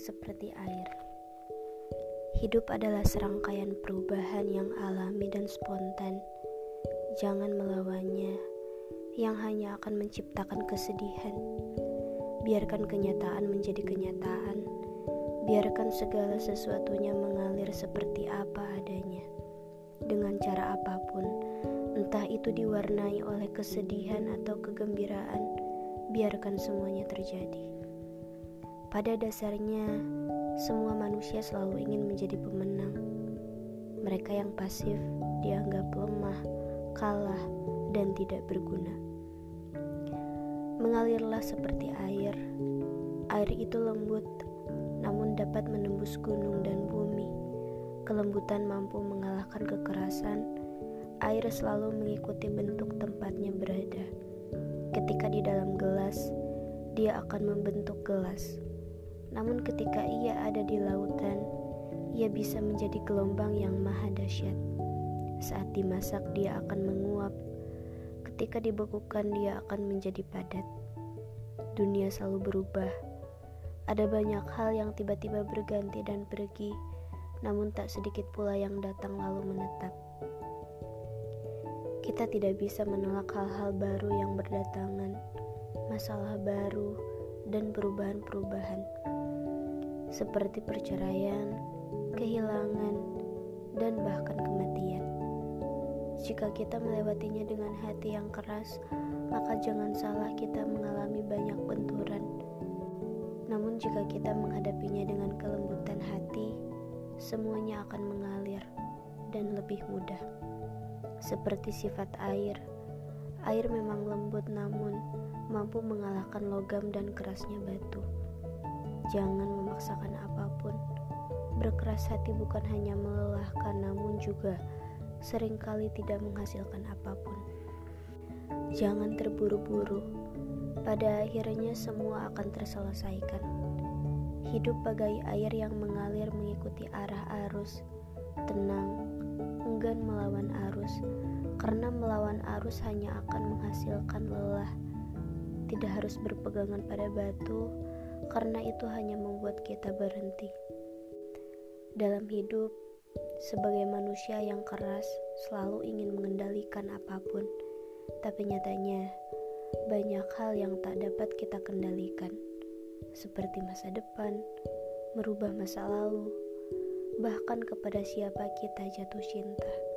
seperti air. Hidup adalah serangkaian perubahan yang alami dan spontan. Jangan melawannya, yang hanya akan menciptakan kesedihan. Biarkan kenyataan menjadi kenyataan. Biarkan segala sesuatunya mengalir seperti apa adanya. Dengan cara apa pun, entah itu diwarnai oleh kesedihan atau kegembiraan, biarkan semuanya terjadi. Pada dasarnya, semua manusia selalu ingin menjadi pemenang. Mereka yang pasif dianggap lemah, kalah, dan tidak berguna. Mengalirlah seperti air. Air itu lembut, namun dapat menembus gunung dan bumi. Kelembutan mampu mengalahkan kekerasan. Air selalu mengikuti bentuk tempatnya berada. Ketika di dalam gelas, dia akan membentuk gelas namun ketika ia ada di lautan, ia bisa menjadi gelombang yang maha dahsyat. Saat dimasak dia akan menguap. Ketika dibekukan dia akan menjadi padat. Dunia selalu berubah. Ada banyak hal yang tiba-tiba berganti dan pergi, namun tak sedikit pula yang datang lalu menetap. Kita tidak bisa menolak hal-hal baru yang berdatangan, masalah baru, dan perubahan-perubahan seperti perceraian, kehilangan, dan bahkan kematian. Jika kita melewatinya dengan hati yang keras, maka jangan salah kita mengalami banyak benturan. Namun jika kita menghadapinya dengan kelembutan hati, semuanya akan mengalir dan lebih mudah. Seperti sifat air, air memang lembut namun mampu mengalahkan logam dan kerasnya batu. Jangan memaksakan apa pun. Berkeras hati bukan hanya melelahkan, namun juga sering kali tidak menghasilkan apa pun. Jangan terburu-buru. Pada akhirnya semua akan terselesaikan. Hidup bagai air yang mengalir mengikuti arah arus, tenang, enggan melawan arus, karena melawan arus hanya akan menghasilkan lelah. Tidak harus berpegangan pada batu, karena itu hanya membuat kita berhenti. Dalam hidup, sebagai manusia yang keras, selalu ingin mengendalikan apa pun, tapi nyatanya banyak hal yang tak dapat kita kendalikan, seperti masa depan, merubah masa lalu, bahkan kepada siapa kita jatuh cinta.